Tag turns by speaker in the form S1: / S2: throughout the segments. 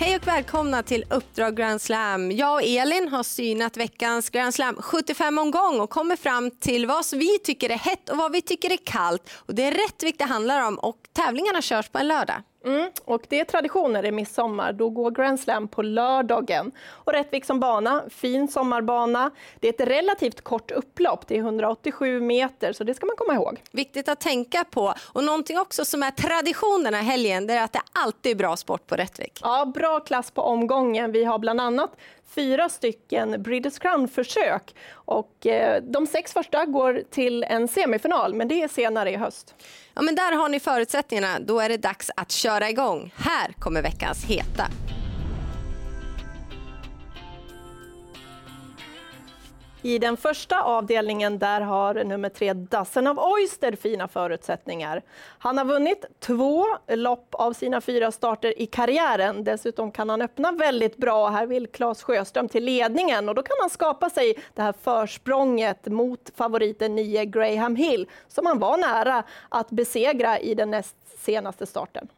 S1: Hej och välkomna till Uppdrag Grand Slam. Jag och Elin har synat veckans Grand Slam 75-omgång och kommer fram till vad vi tycker är hett och vad vi tycker är kallt. Och det är Rättvik det handlar om och tävlingarna körs på en lördag.
S2: Mm, och det är tradition när det är midsommar. Då går Grand Slam på lördagen. Och Rättvik som bana, fin sommarbana. Det är ett relativt kort upplopp, det är 187 meter, så det ska man komma ihåg.
S1: Viktigt att tänka på. Och någonting också som är tradition den här helgen, det är att det alltid är bra sport på Rättvik.
S2: Ja, bra klass på omgången. Vi har bland annat fyra stycken British Crown-försök. Och eh, de sex första går till en semifinal, men det är senare i höst.
S1: Ja, men där har ni förutsättningarna. Då är det dags att köra igång. Här kommer veckans heta.
S2: I den första avdelningen där har nummer tre Dassen av Oyster fina förutsättningar. Han har vunnit två lopp av sina fyra starter i karriären. Dessutom kan han öppna väldigt bra. Här vill Claes Sjöström till ledningen och då kan han skapa sig det här försprånget mot favoriten 9 Graham Hill som han var nära att besegra i den näst senaste starten.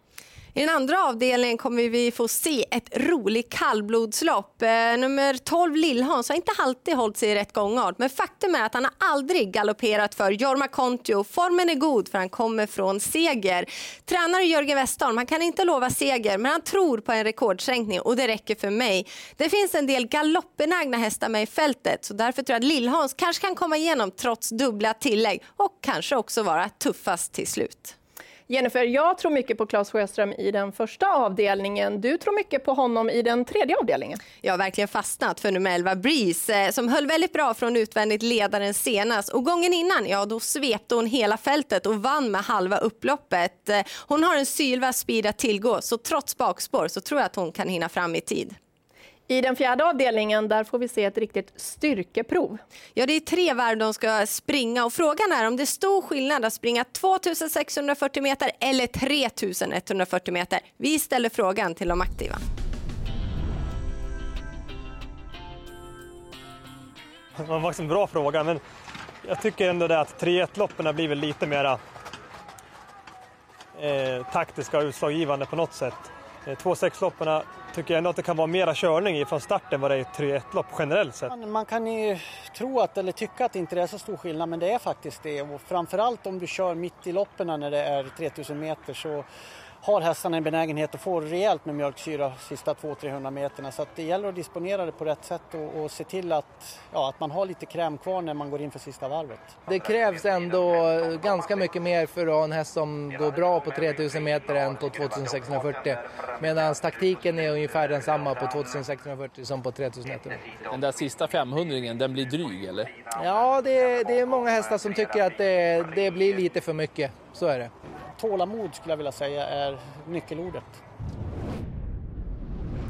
S1: I den andra avdelningen kommer vi få se ett roligt kallblodslopp. Eh, nummer 12 Lillhans har inte alltid hållit sig i rätt gångart men faktum är att han har aldrig galopperat för Jorma Kontio. Formen är god för han kommer från seger. Tränare Jörgen Westholm, han kan inte lova seger men han tror på en rekordsänkning och det räcker för mig. Det finns en del galoppbenägna hästar med i fältet så därför tror jag att Lillhans kanske kan komma igenom trots dubbla tillägg och kanske också vara tuffast till slut.
S2: Jennifer, jag tror mycket på Claes Sjöström i den första avdelningen. Du tror mycket på honom i den tredje avdelningen.
S1: Jag har verkligen fastnat för nummer 11 Breeze eh, som höll väldigt bra från utvändigt ledaren senast. Och gången innan, ja då svepte hon hela fältet och vann med halva upploppet. Eh, hon har en sylvass speed att tillgå så trots bakspår så tror jag att hon kan hinna fram i tid.
S2: I den fjärde avdelningen där får vi se ett riktigt styrkeprov.
S1: Ja, det är tre varv de ska springa och frågan är om det är stor skillnad att springa 2640 meter eller 3140 meter. Vi ställer frågan till de aktiva.
S3: Det var faktiskt en bra fråga, men jag tycker ändå det att 3-1-loppen blir väl lite mera eh, taktiska och utslaggivande på något sätt. 2-6-loppen eh, tycker jag ändå att det kan vara mera körning från starten vad det är i 3-1-lopp generellt sett.
S4: Man kan ju tro att, eller tycka att det inte är så stor skillnad, men det är faktiskt det. Och framförallt om du kör mitt i loppen när det är 3000 meter så har hästarna en benägenhet att få rejält med mjölksyra sista 200-300 meterna. Så det gäller att disponera det på rätt sätt och, och se till att, ja, att man har lite kräm kvar när man går in för sista varvet.
S5: Det krävs ändå ganska mycket mer för att ha en häst som går bra på 3000 meter än på 2640. Medan taktiken är ungefär densamma på 2640 som på 3000 meter.
S6: Den där sista 500 den blir dryg eller?
S5: Ja, det, det är många hästar som tycker att det, det blir lite för mycket. Så är det
S4: tålamod skulle jag vilja säga är nyckelordet.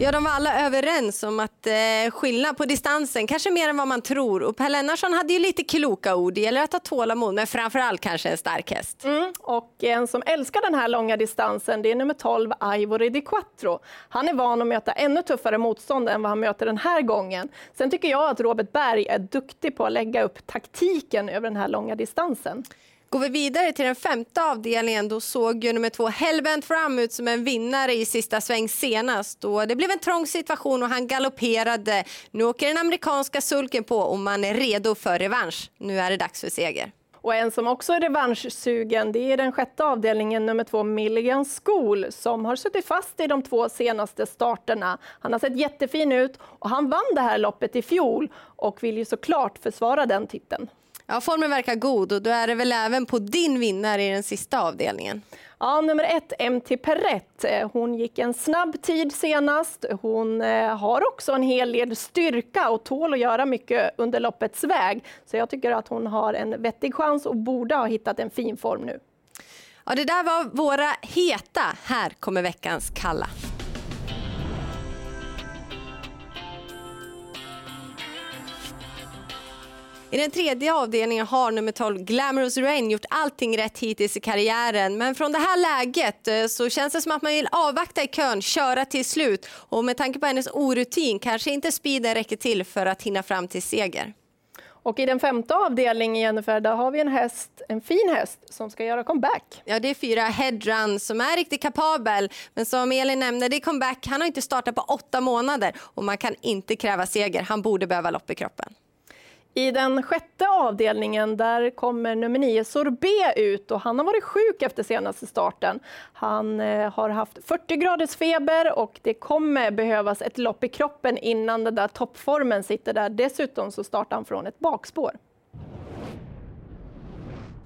S1: Ja, de var alla överens om att eh, skillnad på distansen, kanske mer än vad man tror. Och Per Lennartsson hade ju lite kloka ord. Det gäller att ha tålamod, men framförallt kanske en stark häst.
S2: Mm, och en som älskar den här långa distansen, det är nummer 12, Ivory Di Quattro. Han är van att möta ännu tuffare motstånd än vad han möter den här gången. Sen tycker jag att Robert Berg är duktig på att lägga upp taktiken över den här långa distansen.
S1: Går vi vidare till den femte avdelningen då såg ju nummer två Hellbent fram ut som en vinnare i sista sväng senast. Då det blev en trång situation och han galopperade. Nu åker den amerikanska sulken på och man är redo för revansch. Nu är det dags för seger.
S2: Och en som också är revanschsugen det är den sjätte avdelningen, nummer två Milligan School, som har suttit fast i de två senaste starterna. Han har sett jättefin ut och han vann det här loppet i fjol och vill ju såklart försvara den titeln.
S1: Ja, formen verkar god och då är det väl även på din vinnare i den sista avdelningen.
S2: Ja, nummer ett, MT Perrett. Hon gick en snabb tid senast. Hon eh, har också en hel del styrka och tål att göra mycket under loppets väg. Så jag tycker att hon har en vettig chans och borde ha hittat en fin form nu.
S1: Ja, det där var våra heta. Här kommer veckans kalla. I den tredje avdelningen har nummer 12 Glamorous Rain gjort allting rätt hittills i karriären. Men från det här läget eh, så känns det som att man vill avvakta i kön, köra till slut. Och med tanke på hennes orutin kanske inte speeden räcker till för att hinna fram till seger.
S2: Och i den femte avdelningen, Jennifer, där har vi en häst, en fin häst som ska göra comeback.
S1: Ja, det är fyra Headrun som är riktigt kapabel. Men som Elin nämnde, det är comeback. Han har inte startat på åtta månader och man kan inte kräva seger. Han borde behöva lopp i kroppen.
S2: I den sjätte avdelningen där kommer nummer nio Sorbet ut och han har varit sjuk efter senaste starten. Han eh, har haft 40 graders feber och det kommer behövas ett lopp i kroppen innan den där toppformen sitter där. Dessutom så startar han från ett bakspår.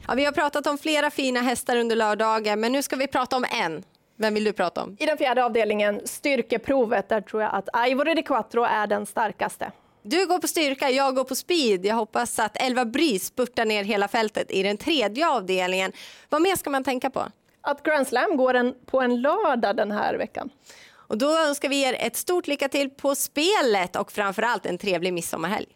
S1: Ja, vi har pratat om flera fina hästar under lördagen, men nu ska vi prata om en. Vem vill du prata om?
S2: I den fjärde avdelningen, styrkeprovet, där tror jag att Ivory de Quattro är den starkaste.
S1: Du går på styrka, jag går på speed. Jag hoppas att Elva Brys spurtar ner hela fältet i den tredje avdelningen. Vad mer ska man tänka på?
S2: Att Grand Slam går en, på en lördag den här veckan.
S1: Och då önskar vi er ett stort lycka till på spelet och framförallt en trevlig midsommarhelg.